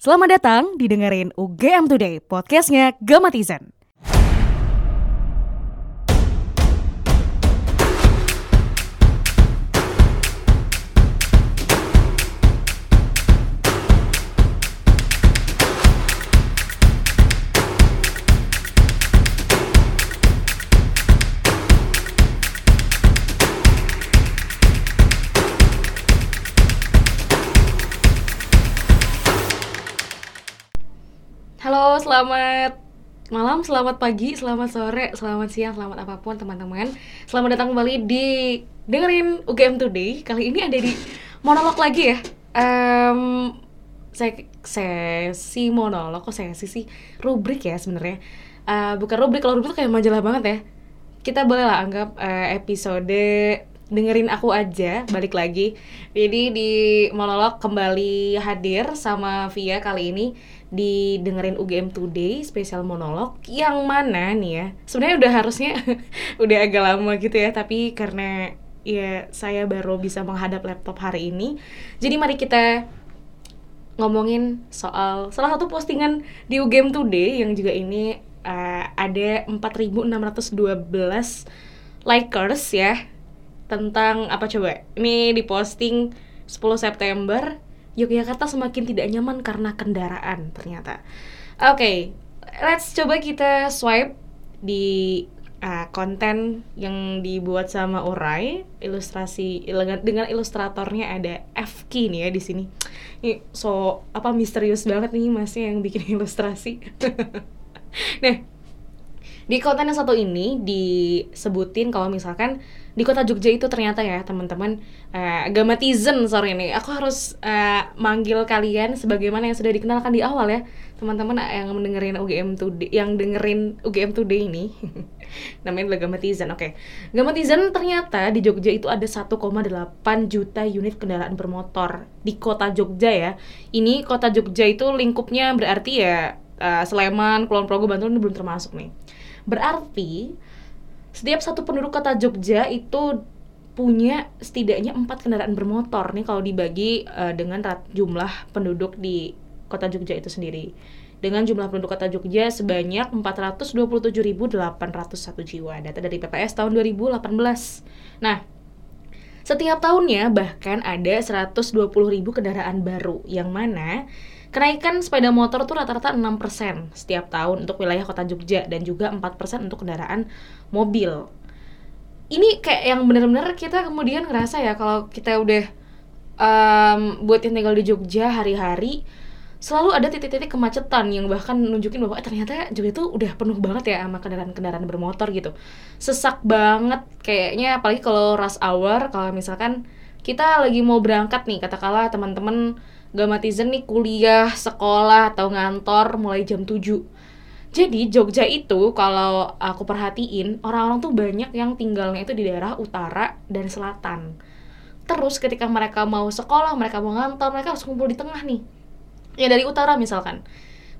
Selamat datang didengerin UGM Today, podcastnya Gamatizen. Malam, selamat pagi, selamat sore, selamat siang, selamat apa pun teman-teman. Selamat datang kembali di dengerin UGM Today. Kali ini ada di monolog lagi ya. Em, saya sesi monolog kok sesi sih rubrik ya sebenarnya. Eh, bukan rubrik, kalau rubrik tuh kayak majalah banget ya. Kita boleh lah anggap eh, episode dengerin aku aja balik lagi. Jadi di monolog kembali hadir sama Via kali ini di dengerin UGM Today spesial monolog yang mana nih ya sebenarnya udah harusnya udah agak lama gitu ya tapi karena ya saya baru bisa menghadap laptop hari ini jadi mari kita ngomongin soal salah satu postingan di UGM Today yang juga ini uh, ada 4612 likers ya tentang apa coba ini diposting 10 September Yogyakarta semakin tidak nyaman karena kendaraan ternyata. Oke, okay, let's coba kita swipe di uh, konten yang dibuat sama Orai, ilustrasi dengan ilustratornya ada FK nih ya di sini. Ini so apa misterius banget nih masnya yang bikin ilustrasi. nah, di konten yang satu ini disebutin kalau misalkan di kota Jogja itu ternyata ya teman-teman uh, gamatizen sorry nih. Aku harus uh, manggil kalian sebagaimana yang sudah dikenalkan di awal ya. Teman-teman yang mendengarin UGM Today yang dengerin UGM Today ini. Namanya adalah gamatizen oke. Okay. gamatizen ternyata di Jogja itu ada 1,8 juta unit kendaraan bermotor di kota Jogja ya. Ini kota Jogja itu lingkupnya berarti ya uh, Sleman, Kulon Progo, Bantul ini belum termasuk nih berarti setiap satu penduduk kota Jogja itu punya setidaknya empat kendaraan bermotor nih kalau dibagi uh, dengan jumlah penduduk di kota Jogja itu sendiri. Dengan jumlah penduduk kota Jogja sebanyak 427.801 jiwa. Data dari PPS tahun 2018. Nah, setiap tahunnya bahkan ada 120.000 kendaraan baru yang mana Kenaikan sepeda motor tuh rata-rata 6% setiap tahun untuk wilayah kota Jogja dan juga 4% untuk kendaraan mobil. Ini kayak yang bener-bener kita kemudian ngerasa ya kalau kita udah um, buat yang tinggal di Jogja hari-hari selalu ada titik-titik kemacetan yang bahkan nunjukin bahwa eh, ternyata Jogja itu udah penuh banget ya sama kendaraan-kendaraan bermotor gitu. Sesak banget kayaknya apalagi kalau rush hour kalau misalkan kita lagi mau berangkat nih katakanlah teman-teman Gamatizen nih kuliah, sekolah, atau ngantor mulai jam 7 jadi Jogja itu kalau aku perhatiin orang-orang tuh banyak yang tinggalnya itu di daerah utara dan selatan. Terus ketika mereka mau sekolah, mereka mau ngantor, mereka harus kumpul di tengah nih. Ya dari utara misalkan.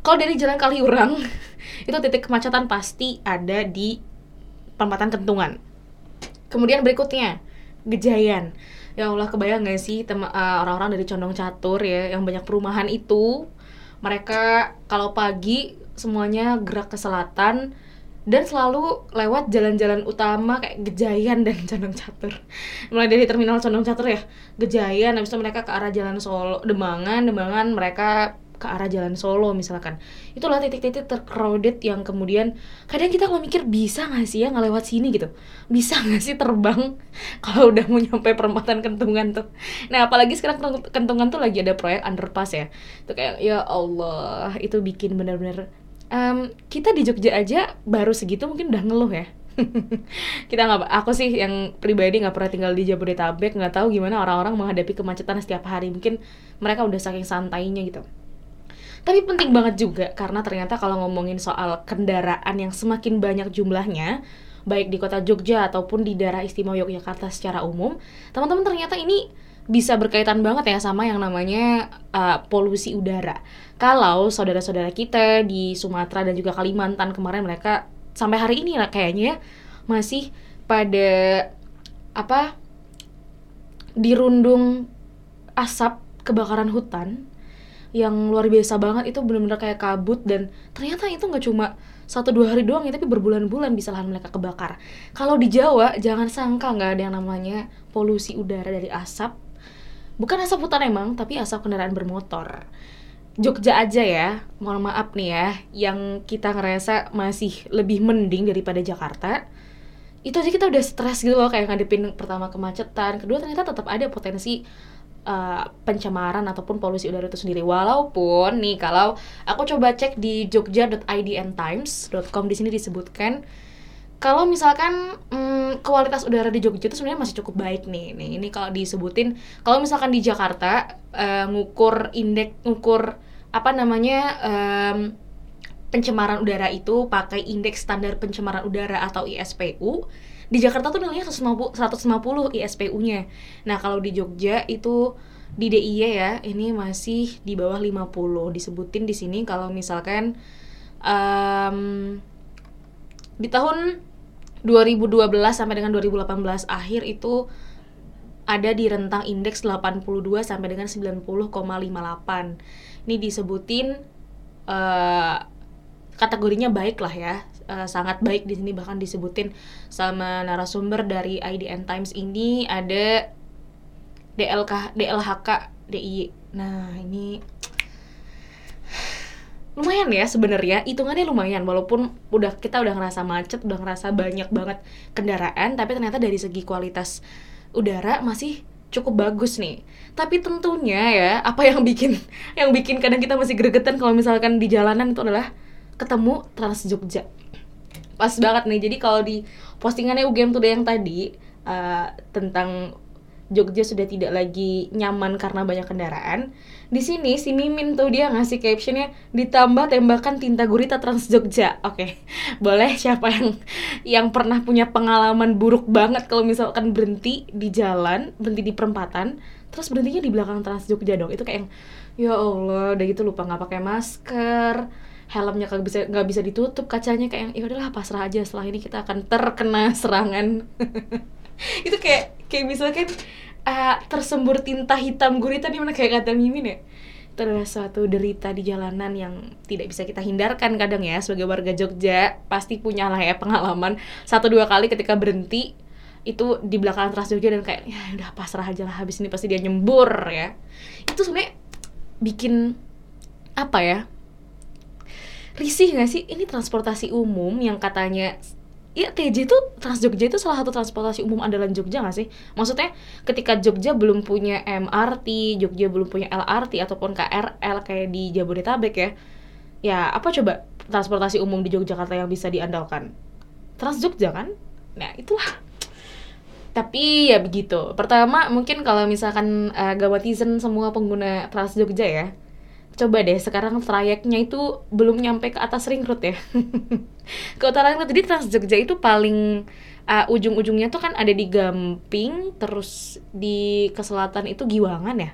Kalau dari Jalan Kaliurang itu titik kemacetan pasti ada di perempatan Kentungan. Kemudian berikutnya Gejayan ya Allah kebayang gak sih uh, orang-orang dari Condong Catur ya yang banyak perumahan itu mereka kalau pagi semuanya gerak ke selatan dan selalu lewat jalan-jalan utama kayak Gejayan dan Condong Catur. Mulai dari terminal Condong Catur ya Gejayan habis itu mereka ke arah jalan Solo Demangan Demangan mereka ke arah jalan Solo misalkan. Itulah titik-titik tercrowded yang kemudian kadang kita kalau mikir bisa nggak sih ya ngelewat sini? gitu. Bisa nggak sih terbang? Kalau udah mau nyampe perempatan kentungan tuh. Nah apalagi sekarang kentungan tuh lagi ada proyek underpass ya. Itu kayak ya Allah itu bikin bener-bener. Um, kita di Jogja aja baru segitu mungkin udah ngeluh ya. Kita nggak aku sih yang pribadi nggak pernah tinggal di Jabodetabek nggak tahu gimana orang-orang menghadapi kemacetan setiap hari. Mungkin mereka udah saking santainya gitu tapi penting banget juga karena ternyata kalau ngomongin soal kendaraan yang semakin banyak jumlahnya, baik di kota Jogja ataupun di daerah istimewa Yogyakarta secara umum, teman-teman ternyata ini bisa berkaitan banget ya sama yang namanya uh, polusi udara. Kalau saudara-saudara kita di Sumatera dan juga Kalimantan kemarin mereka sampai hari ini lah kayaknya ya, masih pada apa dirundung asap kebakaran hutan yang luar biasa banget itu benar-benar kayak kabut dan ternyata itu nggak cuma satu dua hari doang ya tapi berbulan-bulan bisa lahan mereka kebakar. Kalau di Jawa jangan sangka nggak ada yang namanya polusi udara dari asap. Bukan asap hutan emang tapi asap kendaraan bermotor. Jogja aja ya mohon maaf nih ya yang kita ngerasa masih lebih mending daripada Jakarta. Itu aja kita udah stres gitu loh kayak ngadepin pertama kemacetan. Kedua ternyata tetap ada potensi uh, pencemaran ataupun polusi udara itu sendiri walaupun nih kalau aku coba cek di jogja.idntimes.com di sini disebutkan kalau misalkan hmm, kualitas udara di Jogja itu sebenarnya masih cukup baik nih. Nih ini kalau disebutin kalau misalkan di Jakarta uh, ngukur indeks ngukur apa namanya um, pencemaran udara itu pakai indeks standar pencemaran udara atau ISPU di Jakarta tuh nilainya 150, 150 ISPU-nya nah kalau di Jogja itu di DIY ya ini masih di bawah 50 disebutin di sini kalau misalkan um, di tahun 2012 sampai dengan 2018 akhir itu ada di rentang indeks 82 sampai dengan 90,58 ini disebutin uh, kategorinya baik lah ya. Uh, sangat baik di sini bahkan disebutin sama narasumber dari IDN Times ini ada DLK DLHK DIY nah ini lumayan ya sebenarnya. Hitungannya lumayan walaupun udah kita udah ngerasa macet udah ngerasa banyak banget kendaraan tapi ternyata dari segi kualitas udara masih cukup bagus nih. Tapi tentunya ya apa yang bikin yang bikin kadang kita masih gregetan kalau misalkan di jalanan itu adalah ketemu Trans Jogja pas banget nih jadi kalau di postingannya UGM Today yang tadi uh, tentang Jogja sudah tidak lagi nyaman karena banyak kendaraan. Di sini si Mimin tuh dia ngasih captionnya ditambah tembakan tinta gurita Trans Jogja. Oke, okay. boleh siapa yang yang pernah punya pengalaman buruk banget kalau misalkan berhenti di jalan, berhenti di perempatan, terus berhentinya di belakang Trans Jogja dong. Itu kayak yang ya Allah, udah gitu lupa nggak pakai masker helmnya kagak bisa nggak bisa ditutup kacanya kayak ya udahlah pasrah aja setelah ini kita akan terkena serangan. Itu kayak kayak misalkan uh, tersembur tinta hitam gurita di mana kayak kata Mimin ya? Itu adalah suatu derita di jalanan yang tidak bisa kita hindarkan kadang ya sebagai warga Jogja pasti punya lah ya pengalaman. Satu dua kali ketika berhenti itu di belakang Trans Jogja dan kayak ya udah pasrah aja lah habis ini pasti dia nyembur ya. Itu sebenarnya bikin apa ya risih gak sih ini transportasi umum yang katanya ya TJ itu Trans Jogja itu salah satu transportasi umum andalan Jogja gak sih? Maksudnya ketika Jogja belum punya MRT, Jogja belum punya LRT ataupun KRL kayak di Jabodetabek ya, ya apa coba transportasi umum di Yogyakarta yang bisa diandalkan? Trans Jogja kan? Nah itulah. Tapi ya begitu. Pertama mungkin kalau misalkan uh, gawatizen semua pengguna Trans Jogja ya, coba deh sekarang trayeknya itu belum nyampe ke atas ring road ya. Ke utara ring road. Jadi Trans Jogja itu paling uh, ujung-ujungnya tuh kan ada di Gamping terus di ke selatan itu Giwangan ya?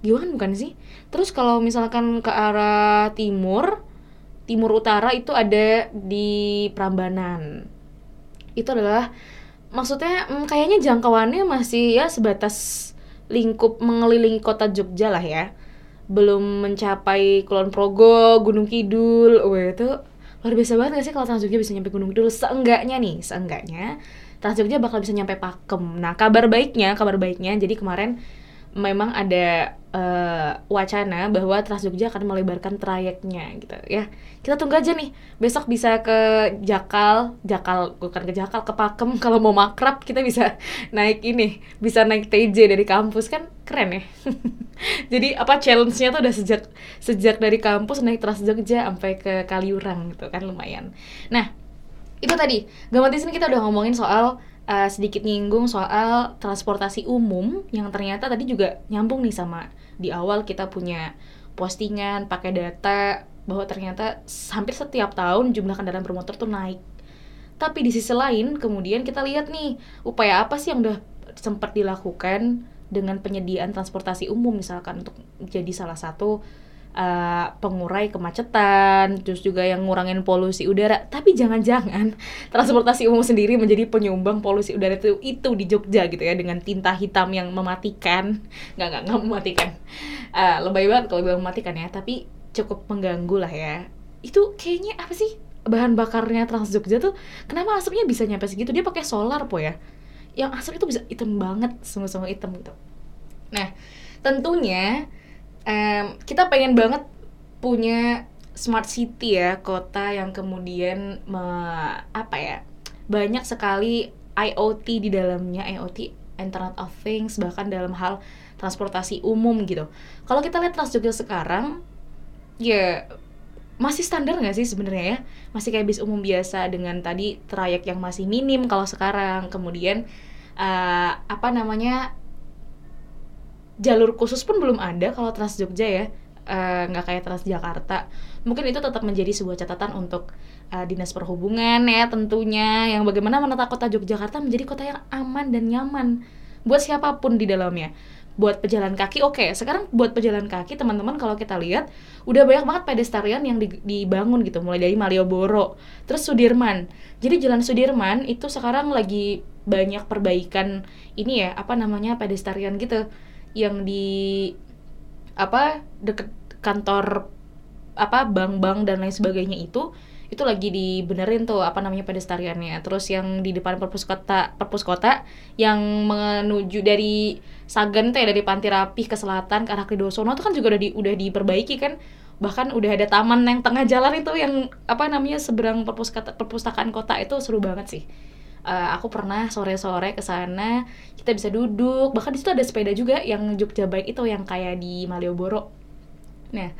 Giwangan bukan sih? Terus kalau misalkan ke arah timur timur utara itu ada di Prambanan. Itu adalah maksudnya hmm, kayaknya jangkauannya masih ya sebatas lingkup mengelilingi kota Jogja lah ya belum mencapai Kulon Progo, Gunung Kidul, wah itu luar biasa banget gak sih kalau Trans bisa nyampe Gunung Kidul seenggaknya nih, seenggaknya Trans Jogja bakal bisa nyampe Pakem. Nah, kabar baiknya, kabar baiknya jadi kemarin memang ada uh, wacana bahwa Trans Jogja akan melebarkan trayeknya gitu ya. Kita tunggu aja nih. Besok bisa ke Jakal, Jakal bukan ke Jakal, ke Pakem kalau mau makrab kita bisa naik ini, bisa naik TJ dari kampus kan keren ya. Jadi apa challenge-nya tuh udah sejak sejak dari kampus naik Trans Jogja sampai ke Kaliurang gitu kan lumayan. Nah, itu tadi. Gampang di sini kita udah ngomongin soal uh, sedikit nyinggung soal transportasi umum yang ternyata tadi juga nyambung nih sama di awal kita punya postingan pakai data bahwa ternyata hampir setiap tahun jumlah kendaraan bermotor tuh naik. Tapi di sisi lain kemudian kita lihat nih upaya apa sih yang udah sempat dilakukan dengan penyediaan transportasi umum misalkan untuk jadi salah satu uh, pengurai kemacetan, terus juga yang ngurangin polusi udara. Tapi jangan-jangan transportasi umum sendiri menjadi penyumbang polusi udara itu itu di Jogja gitu ya dengan tinta hitam yang mematikan. Nggak nggak nggak mematikan. Uh, lebay banget kalau bilang mematikan ya, tapi cukup mengganggu lah ya. Itu kayaknya apa sih bahan bakarnya Trans Jogja tuh kenapa asapnya bisa nyampe segitu? Dia pakai solar po ya. Yang asap itu bisa hitam banget, sungguh-sungguh hitam gitu. Nah, tentunya um, kita pengen banget punya smart city ya kota yang kemudian me, apa ya banyak sekali IoT di dalamnya IoT Internet of Things bahkan dalam hal transportasi umum gitu. Kalau kita lihat Trans Jogja sekarang ya masih standar nggak sih sebenarnya ya? Masih kayak bis umum biasa dengan tadi trayek yang masih minim kalau sekarang. Kemudian uh, apa namanya jalur khusus pun belum ada kalau Trans Jogja ya. Eh, nggak uh, kayak Trans Jakarta. Mungkin itu tetap menjadi sebuah catatan untuk uh, dinas perhubungan ya tentunya yang bagaimana menata kota Yogyakarta menjadi kota yang aman dan nyaman buat siapa pun di dalamnya. Buat pejalan kaki oke. Okay. sekarang buat pejalan kaki teman-teman kalau kita lihat udah banyak banget pedestrian yang dibangun gitu. Mulai dari Malioboro terus Sudirman. Jadi jalan Sudirman itu sekarang lagi banyak perbaikan ini ya apa namanya pedestrian gitu yang di apa deket kantor apa bank-bank dan lain sebagainya itu itu lagi dibenerin tuh apa namanya pedestariannya. Terus yang di depan perpus kota perpus kota yang menuju dari Sagan tuh ya dari Panti Rapih ke selatan ke arah Kridosono itu kan juga udah di udah diperbaiki kan. Bahkan udah ada taman yang tengah jalan itu yang apa namanya seberang perpustakaan kota itu seru banget sih uh, aku pernah sore-sore ke sana kita bisa duduk. Bahkan di situ ada sepeda juga yang Jogja Bike itu yang kayak di Malioboro. Nah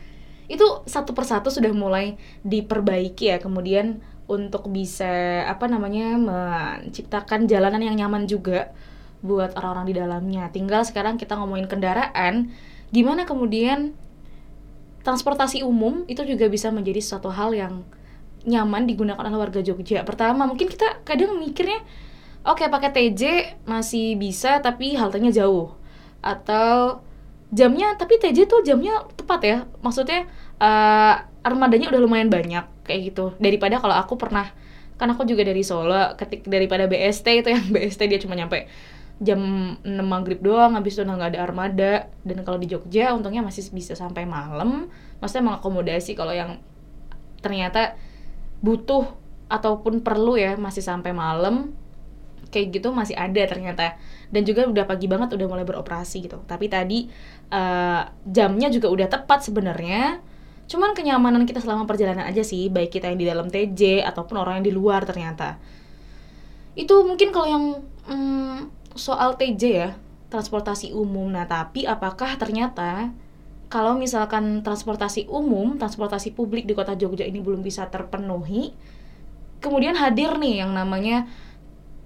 itu satu persatu sudah mulai diperbaiki ya kemudian untuk bisa apa namanya menciptakan jalanan yang nyaman juga buat orang-orang di dalamnya. Tinggal sekarang kita ngomongin kendaraan gimana kemudian transportasi umum itu juga bisa menjadi suatu hal yang nyaman digunakan oleh warga Jogja. Pertama, mungkin kita kadang mikirnya oke okay, pakai TJ masih bisa tapi haltenya jauh. Atau jamnya tapi TJ tuh jamnya tepat ya. Maksudnya uh, armadanya udah lumayan banyak kayak gitu. Daripada kalau aku pernah kan aku juga dari Solo ketik daripada BST itu yang BST dia cuma nyampe jam 6 maghrib doang habis itu nggak ada armada dan kalau di Jogja untungnya masih bisa sampai malam maksudnya mengakomodasi kalau yang ternyata butuh ataupun perlu ya masih sampai malam kayak gitu masih ada ternyata. Dan juga udah pagi banget udah mulai beroperasi gitu. Tapi tadi uh, jamnya juga udah tepat sebenarnya. Cuman kenyamanan kita selama perjalanan aja sih baik kita yang di dalam TJ ataupun orang yang di luar ternyata. Itu mungkin kalau yang um, soal TJ ya transportasi umum. Nah tapi apakah ternyata kalau misalkan transportasi umum, transportasi publik di kota Jogja ini belum bisa terpenuhi, kemudian hadir nih yang namanya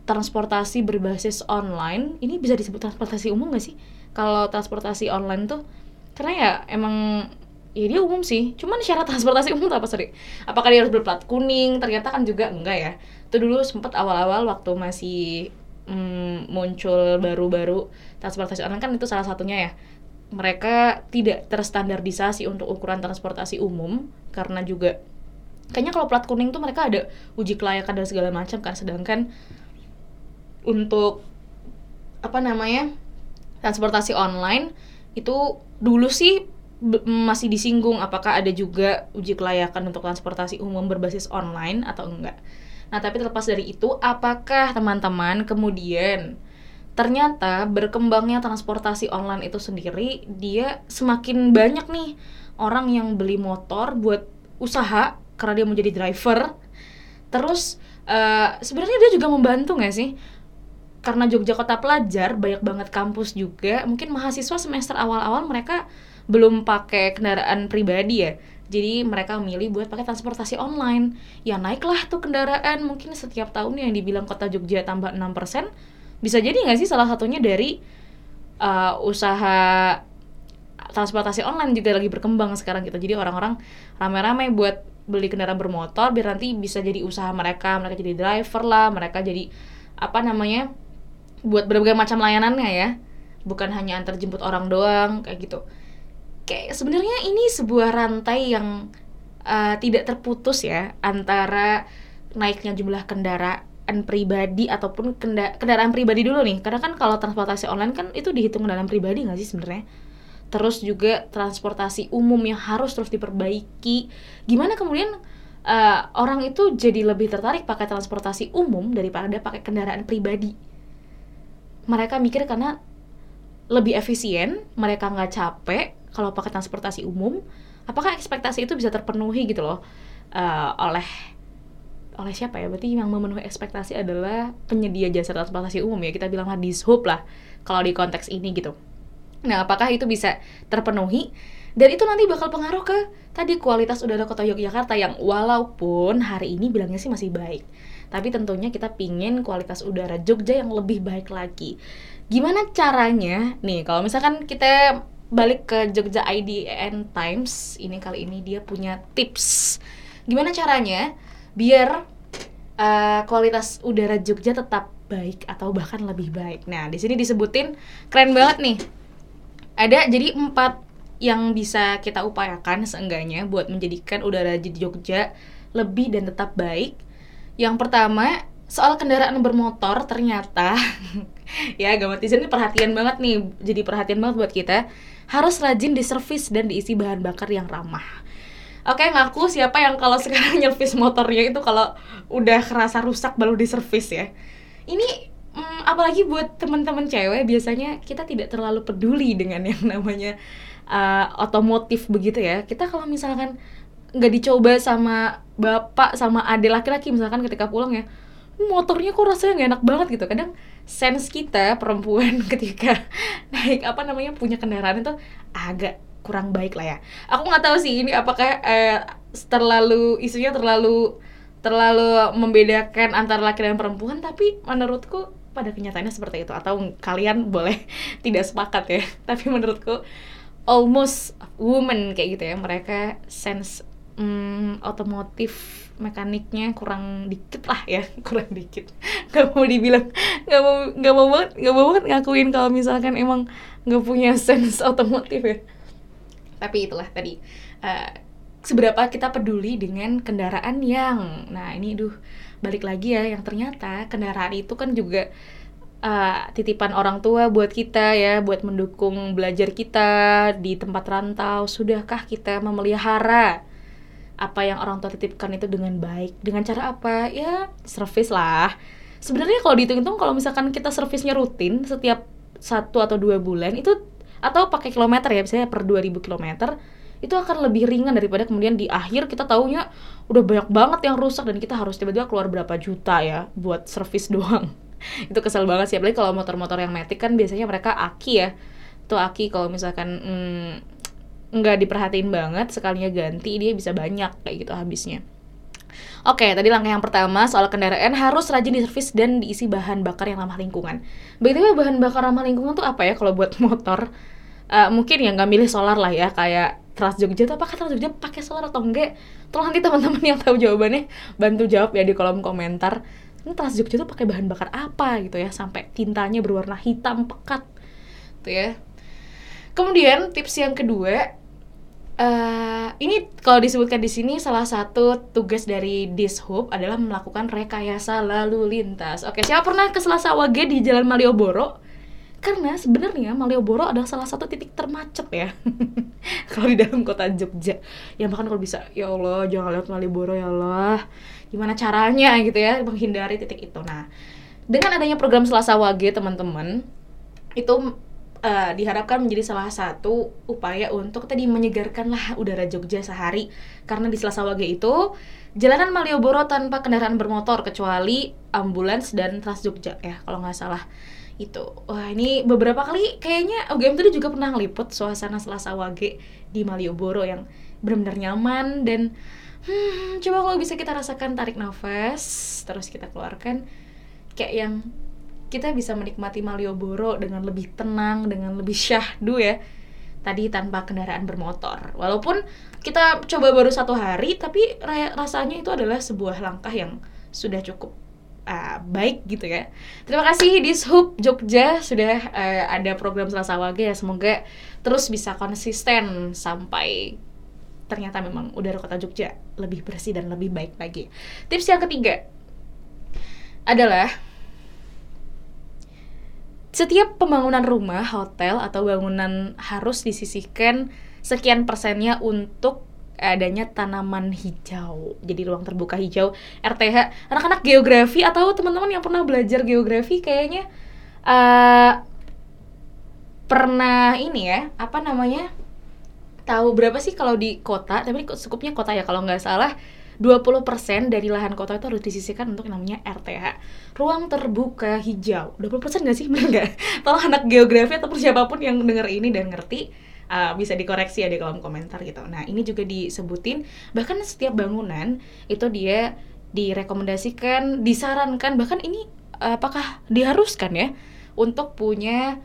transportasi berbasis online, ini bisa disebut transportasi umum gak sih? Kalau transportasi online tuh, karena ya emang ya dia umum sih, cuman syarat transportasi umum tuh apa sih? Apakah dia harus berplat kuning? Ternyata kan juga enggak ya. Itu dulu sempat awal-awal waktu masih mm, muncul baru-baru transportasi online kan itu salah satunya ya mereka tidak terstandardisasi untuk ukuran transportasi umum karena juga kayaknya kalau plat kuning tuh mereka ada uji kelayakan dan segala macam kan sedangkan untuk apa namanya transportasi online itu dulu sih masih disinggung apakah ada juga uji kelayakan untuk transportasi umum berbasis online atau enggak. Nah, tapi terlepas dari itu, apakah teman-teman kemudian ternyata berkembangnya transportasi online itu sendiri dia semakin banyak nih orang yang beli motor buat usaha karena dia mau jadi driver. Terus uh, sebenarnya dia juga membantu nggak sih? Karena Jogja kota pelajar banyak banget kampus juga mungkin mahasiswa semester awal-awal mereka belum pakai kendaraan pribadi ya. Jadi mereka memilih buat pakai transportasi online. Ya naiklah tuh kendaraan mungkin setiap tahun yang dibilang kota Jogja tambah 6% bisa jadi nggak sih salah satunya dari uh, usaha transportasi online juga lagi berkembang sekarang gitu. Jadi orang-orang ramai-ramai buat beli kendaraan bermotor biar nanti bisa jadi usaha mereka. Mereka jadi driver lah mereka jadi apa namanya buat berbagai macam layanannya ya. Bukan hanya antar jemput orang doang kayak gitu. Kayak sebenarnya ini sebuah rantai yang uh, tidak terputus ya antara naiknya jumlah kendaraan pribadi ataupun kenda kendaraan pribadi dulu nih. Karena kan kalau transportasi online kan itu dihitung kendaraan pribadi nggak sih sebenarnya? Terus juga transportasi umum yang harus terus diperbaiki. Gimana kemudian uh, orang itu jadi lebih tertarik pakai transportasi umum daripada pakai kendaraan pribadi? Mereka mikir karena lebih efisien mereka nggak capek kalau pakai transportasi umum. Apakah ekspektasi itu bisa terpenuhi gitu loh uh, oleh oleh siapa ya? Berarti yang memenuhi ekspektasi adalah penyedia jasa transportasi umum ya. Kita bilang di hub lah kalau di konteks ini gitu. Nah apakah itu bisa terpenuhi? Dan itu nanti bakal pengaruh ke tadi kualitas udara kota Yogyakarta yang walaupun hari ini bilangnya sih masih baik. Tapi tentunya kita pingin kualitas udara Jogja yang lebih baik lagi. Gimana caranya? Nih kalau misalkan kita balik ke Jogja IDN Times ini kali ini dia punya tips. Gimana caranya biar uh, kualitas udara Jogja tetap baik atau bahkan lebih baik. Nah di sini disebutin keren banget nih. Ada jadi empat yang bisa kita upayakan seenggaknya buat menjadikan udara di Jogja lebih dan tetap baik. Yang pertama soal kendaraan bermotor ternyata ya gawat ini perhatian banget nih jadi perhatian banget buat kita harus rajin diservis dan diisi bahan bakar yang ramah. Oke, ngaku siapa yang kalau sekarang nyervis motornya itu kalau udah kerasa rusak baru diservis ya. Ini hmm, apalagi buat teman-teman cewek biasanya kita tidak terlalu peduli dengan yang namanya uh, otomotif begitu ya. Kita kalau misalkan nggak dicoba sama bapak sama adik laki-laki misalkan ketika pulang ya motornya kok rasanya nggak enak banget gitu kadang sense kita perempuan ketika naik apa namanya punya kendaraan itu agak kurang baik lah ya. Aku nggak tahu sih ini apakah eh, terlalu isunya terlalu terlalu membedakan antara laki dan perempuan tapi menurutku pada kenyataannya seperti itu. Atau kalian boleh tidak sepakat ya tapi menurutku almost woman kayak gitu ya. Mereka sense hmm, otomotif mekaniknya kurang dikit lah ya kurang dikit. Nggak mau dibilang nggak mau nggak mau banget nggak mau banget ngakuin kalau misalkan emang nggak punya sense otomotif ya tapi itulah tadi uh, seberapa kita peduli dengan kendaraan yang nah ini duh balik lagi ya yang ternyata kendaraan itu kan juga uh, titipan orang tua buat kita ya buat mendukung belajar kita di tempat rantau. Sudahkah kita memelihara apa yang orang tua titipkan itu dengan baik? Dengan cara apa? Ya servis lah. Sebenarnya kalau dihitung-hitung kalau misalkan kita servisnya rutin setiap satu atau dua bulan itu atau pakai kilometer ya misalnya per 2000 kilometer itu akan lebih ringan daripada kemudian di akhir kita taunya udah banyak banget yang rusak dan kita harus tiba-tiba keluar berapa juta ya buat servis doang. Itu kesel banget sih apalagi kalau motor-motor yang metik kan biasanya mereka aki ya. Tuh aki kalau misalkan hmm, diperhatiin banget sekalinya ganti dia bisa banyak kayak gitu habisnya Oke, tadi langkah yang pertama soal kendaraan harus rajin diservis dan diisi bahan bakar yang ramah lingkungan. Begitu bahan bakar ramah lingkungan tuh apa ya kalau buat motor? Uh, mungkin ya nggak milih solar lah ya kayak Trans Jogja tuh apakah Trans Jogja pakai solar atau enggak? Tolong nanti teman-teman yang tahu jawabannya bantu jawab ya di kolom komentar. Ini Trans Jogja tuh pakai bahan bakar apa gitu ya sampai tintanya berwarna hitam pekat tuh ya. Kemudian tips yang kedua Uh, ini kalau disebutkan di sini salah satu tugas dari Dishub adalah melakukan rekayasa lalu lintas. Oke, siapa pernah ke Selasa Wage di Jalan Malioboro? Karena sebenarnya Malioboro adalah salah satu titik termacet ya. kalau di dalam kota Jogja. Ya bahkan kalau bisa, ya Allah, jangan lewat Malioboro ya Allah. Gimana caranya gitu ya menghindari titik itu. Nah, dengan adanya program Selasa Wage, teman-teman, itu uh, diharapkan menjadi salah satu upaya untuk tadi menyegarkan lah udara Jogja sehari. Karena di Selasa Wage itu jalanan Malioboro tanpa kendaraan bermotor kecuali ambulans dan Trans Jogja ya kalau nggak salah. Itu. Wah ini beberapa kali kayaknya UGM tadi juga pernah ngeliput suasana Selasa Wage di Malioboro yang benar-benar nyaman dan hmm, coba kalau bisa kita rasakan tarik nafas terus kita keluarkan kayak yang kita bisa menikmati Malioboro dengan lebih tenang, dengan lebih syahdu ya. Tadi tanpa kendaraan bermotor. Walaupun kita coba baru satu hari, tapi rasanya itu adalah sebuah langkah yang sudah cukup uh, baik gitu ya. Terima kasih di Hub Jogja sudah uh, ada program Selasa Wage ya. Semoga terus bisa konsisten sampai ternyata memang udara kota Jogja lebih bersih dan lebih baik lagi. Tips yang ketiga adalah setiap pembangunan rumah, hotel, atau bangunan harus disisihkan sekian persennya untuk adanya tanaman hijau. Jadi ruang terbuka hijau RTH. Anak-anak geografi atau teman-teman yang pernah belajar geografi kayaknya uh, pernah ini ya, apa namanya? Tahu berapa sih kalau di kota, tapi cukupnya kota ya kalau nggak salah 20% dari lahan kota itu harus disisihkan untuk namanya RTH ruang terbuka hijau. 20% nggak sih? Benar nggak? Tolong anak geografi ataupun siapa pun yang denger ini dan ngerti uh, bisa dikoreksi ya di kolom komentar gitu. Nah ini juga disebutin. Bahkan setiap bangunan itu dia direkomendasikan disarankan bahkan ini uh, apakah diharuskan ya untuk punya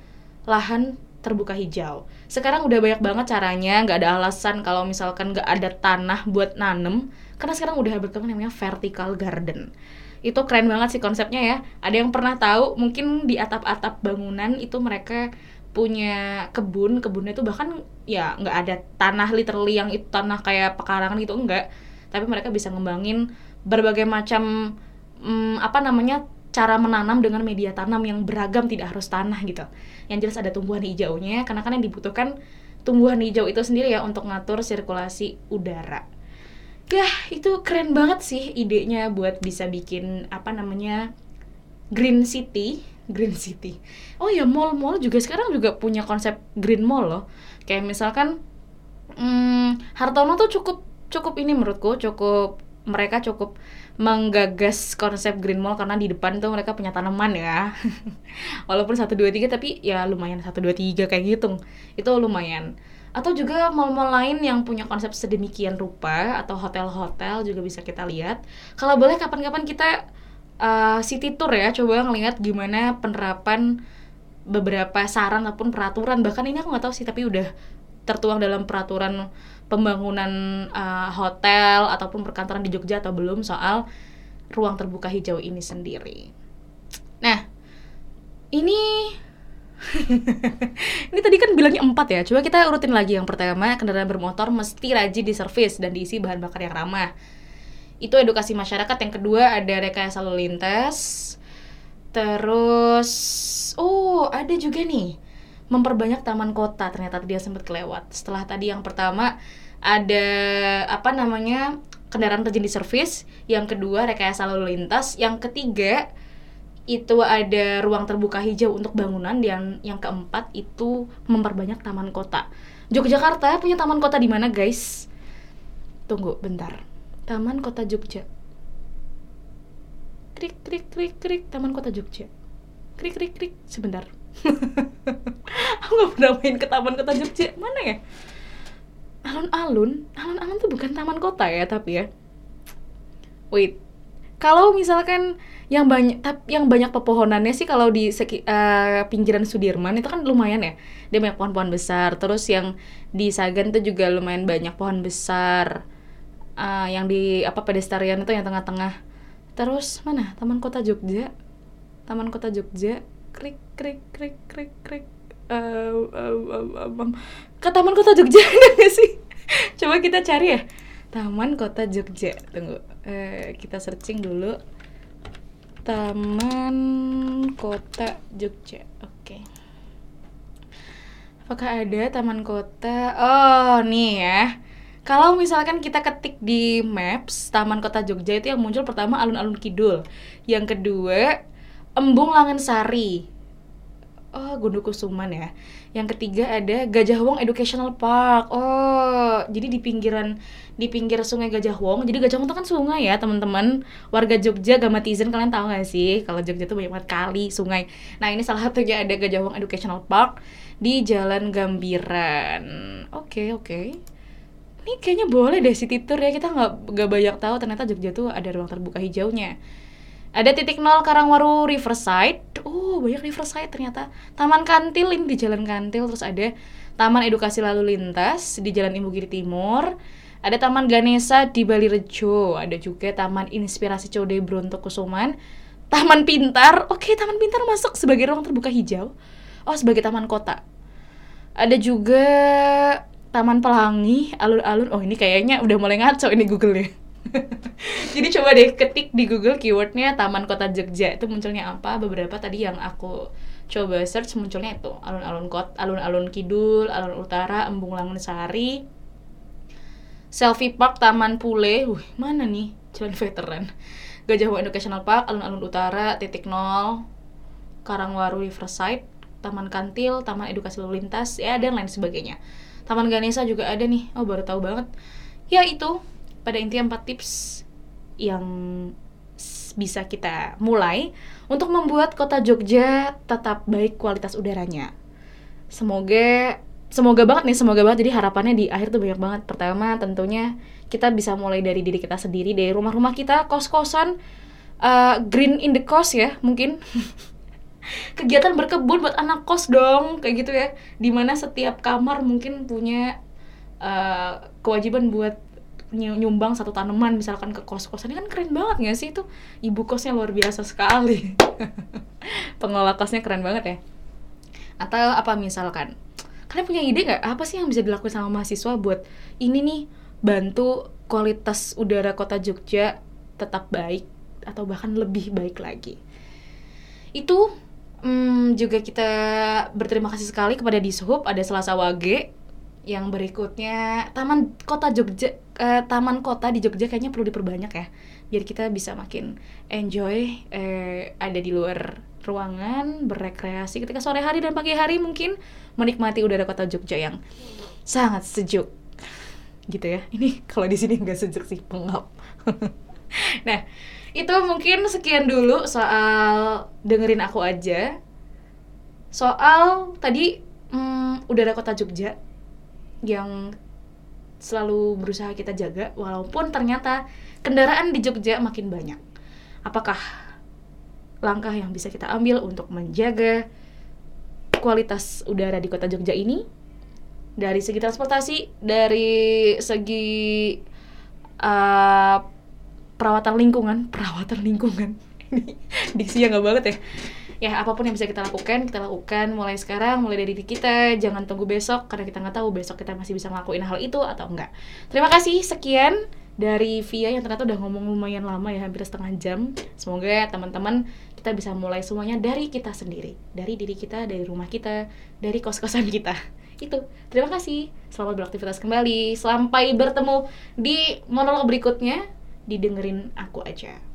lahan terbuka hijau. Sekarang udah banyak banget caranya nggak ada alasan kalau misalkan nggak ada tanah buat nanem karena sekarang udah berkembang namanya vertical garden. Itu keren banget sih konsepnya ya. Ada yang pernah tahu mungkin di atap-atap bangunan itu mereka punya kebun. Kebunnya itu bahkan ya nggak ada tanah literally yang itu tanah kayak pekarangan gitu enggak tapi mereka bisa ngembangin berbagai macam hmm, apa namanya cara menanam dengan media tanam yang beragam tidak harus tanah gitu. Yang jelas ada tumbuhan hijaunya karena kan yang dibutuhkan tumbuhan hijau itu sendiri ya untuk ngatur sirkulasi udara ya itu keren banget sih idenya buat bisa bikin apa namanya green city. Green city. Oh ya mall-mall juga sekarang juga punya konsep green mall loh. Kayak misalkan hmm, Hartono tuh cukup cukup ini menurutku cukup mereka cukup menggagas konsep green mall karena di depan tuh mereka punya tanaman ya. Walaupun satu dua tiga tapi ya lumayan satu dua tiga kayak gitu. Itu lumayan atau juga mall-mall lain yang punya konsep sedemikian rupa atau hotel-hotel juga bisa kita lihat. Kalau boleh kapan-kapan kita uh, city tour ya, coba ngelihat gimana penerapan beberapa saran ataupun peraturan. Bahkan ini aku nggak tahu sih, tapi udah tertuang dalam peraturan pembangunan uh, hotel ataupun perkantoran di Jogja atau belum soal ruang terbuka hijau ini sendiri. Nah, ini ini tadi kan bilangnya empat ya. Coba kita urutin lagi yang pertama, kendaraan bermotor mesti rajin diservis dan diisi bahan bakar yang ramah. Itu edukasi masyarakat. Yang kedua ada rekayasa lalu lintas. Terus, oh ada juga nih memperbanyak taman kota. Ternyata dia sempat kelewat. Setelah tadi yang pertama ada apa namanya kendaraan rajin diservis. Yang kedua rekayasa lalu lintas. Yang ketiga itu ada ruang terbuka hijau untuk bangunan dan yang keempat itu memperbanyak taman kota. Yogyakarta punya taman kota di mana, guys? Tunggu bentar. Taman Kota Jogja. Krik krik krik krik Taman Kota Jogja. Krik krik krik sebentar. Aku nggak pernah main ke Taman Kota Jogja. Mana ya? Alun-alun, alun-alun tuh bukan taman kota ya, tapi ya. Wait. Kalau misalkan yang banyak yang banyak pepohonannya sih kalau di seki, uh, pinggiran Sudirman itu kan lumayan ya. Dia banyak pohon-pohon besar. Terus yang di Sagan itu juga lumayan banyak pohon besar. Uh, yang di apa pedestrian itu yang tengah-tengah. Terus mana? Taman Kota Jogja. Taman Kota Jogja. Krik krik krik krik krik. Uh, uh, uh, um, ke Taman Kota Jogja ada sih? Coba kita cari ya Taman Kota Jogja tunggu uh, kita searching dulu Taman Kota Jogja. Oke. Okay. Apakah ada taman kota? Oh, nih ya. Kalau misalkan kita ketik di Maps Taman Kota Jogja itu yang muncul pertama alun-alun kidul. Yang kedua Embung Langensari. Oh, Gundukusuman ya. Yang ketiga ada Gajah Wong Educational Park. Oh, jadi di pinggiran di pinggir sungai Gajah Wong. Jadi Gajah Wong itu kan sungai ya teman-teman. Warga Jogja Gamatizen kalian tahu gak sih kalau Jogja itu banyak banget kali sungai. Nah ini salah satunya ada Gajah Wong Educational Park di Jalan Gambiran. Oke okay, oke. Okay. Ini kayaknya boleh deh city tour ya kita nggak nggak banyak tahu ternyata Jogja tuh ada ruang terbuka hijaunya. Ada titik nol Karangwaru Riverside. Oh, banyak Riverside ternyata. Taman Kantil ini di Jalan Kantil. Terus ada Taman Edukasi Lalu Lintas di Jalan Imbugiri Timur ada Taman Ganesa di Bali Rejo, ada juga Taman Inspirasi Code Bronto Kusuman, Taman Pintar. Oke, Taman Pintar masuk sebagai ruang terbuka hijau. Oh, sebagai taman kota. Ada juga Taman Pelangi, alun-alun. Oh, ini kayaknya udah mulai ngaco ini Google nya. Jadi coba deh ketik di Google keywordnya Taman Kota Jogja. Itu munculnya apa? Beberapa tadi yang aku coba search munculnya itu. Alun-alun kot, alun-alun kidul, alun utara, embung langun sari, selfie park, taman pule, Wih, mana nih? Jalan veteran, Gajah Educational Park, alun-alun utara, titik nol, Karangwaru Riverside, Taman Kantil, Taman Edukasi Lalu Lintas, ya dan lain sebagainya. Taman Ganesa juga ada nih, oh baru tahu banget. Ya itu, pada intinya empat tips yang bisa kita mulai untuk membuat kota Jogja tetap baik kualitas udaranya. Semoga semoga banget nih, semoga banget jadi harapannya di akhir tuh banyak banget. Pertama tentunya kita bisa mulai dari diri kita sendiri, dari rumah-rumah kita, kos-kosan, uh, green in the cost ya mungkin. Kegiatan berkebun buat anak kos dong, kayak gitu ya. Di mana setiap kamar mungkin punya uh, kewajiban buat nyumbang satu tanaman misalkan ke kos-kosan kan keren banget nggak sih? Itu ibu kosnya luar biasa sekali. Pengelola kosnya keren banget ya. Atau apa misalkan kalian punya ide nggak? Apa sih yang bisa dilakukan sama mahasiswa buat ini nih bantu kualitas udara kota Jogja tetap baik atau bahkan lebih baik lagi? Itu hmm, juga kita berterima kasih sekali kepada Dishub ada Selasa Wage yang berikutnya Taman Kota Jogja uh, Taman Kota di Jogja kayaknya perlu diperbanyak ya biar kita bisa makin enjoy uh, ada di luar ruangan berrekreasi. Ketika sore hari dan pagi hari mungkin menikmati udara kota Jogja yang sangat sejuk. Gitu ya. Ini kalau di sini nggak sejuk sih pengap. Nah itu mungkin sekian dulu soal dengerin aku aja. Soal tadi hmm, udara kota Jogja yang selalu berusaha kita jaga walaupun ternyata kendaraan di Jogja makin banyak. Apakah langkah yang bisa kita ambil untuk menjaga kualitas udara di kota Jogja ini dari segi transportasi, dari segi uh, perawatan lingkungan, perawatan lingkungan. Ini diksinya nggak banget ya ya apa pun yang bisa kita lakukan kita lakukan mulai sekarang mulai dari diri kita. Jangan tunggu besok karena kita nggak tahu besok kita masih bisa ngelakuin hal itu atau enggak terima kasih sekian dari Via yang ternyata udah ngomong lumayan lama ya hampir setengah jam. Semoga teman-teman kita bisa mulai semuanya dari kita sendiri. Dari diri kita dari rumah kita dari kos-kosan kita. Itu. Terima kasih. Selamat beraktivitas kembali. Sampai bertemu di monolog berikutnya. Didengerin aku aja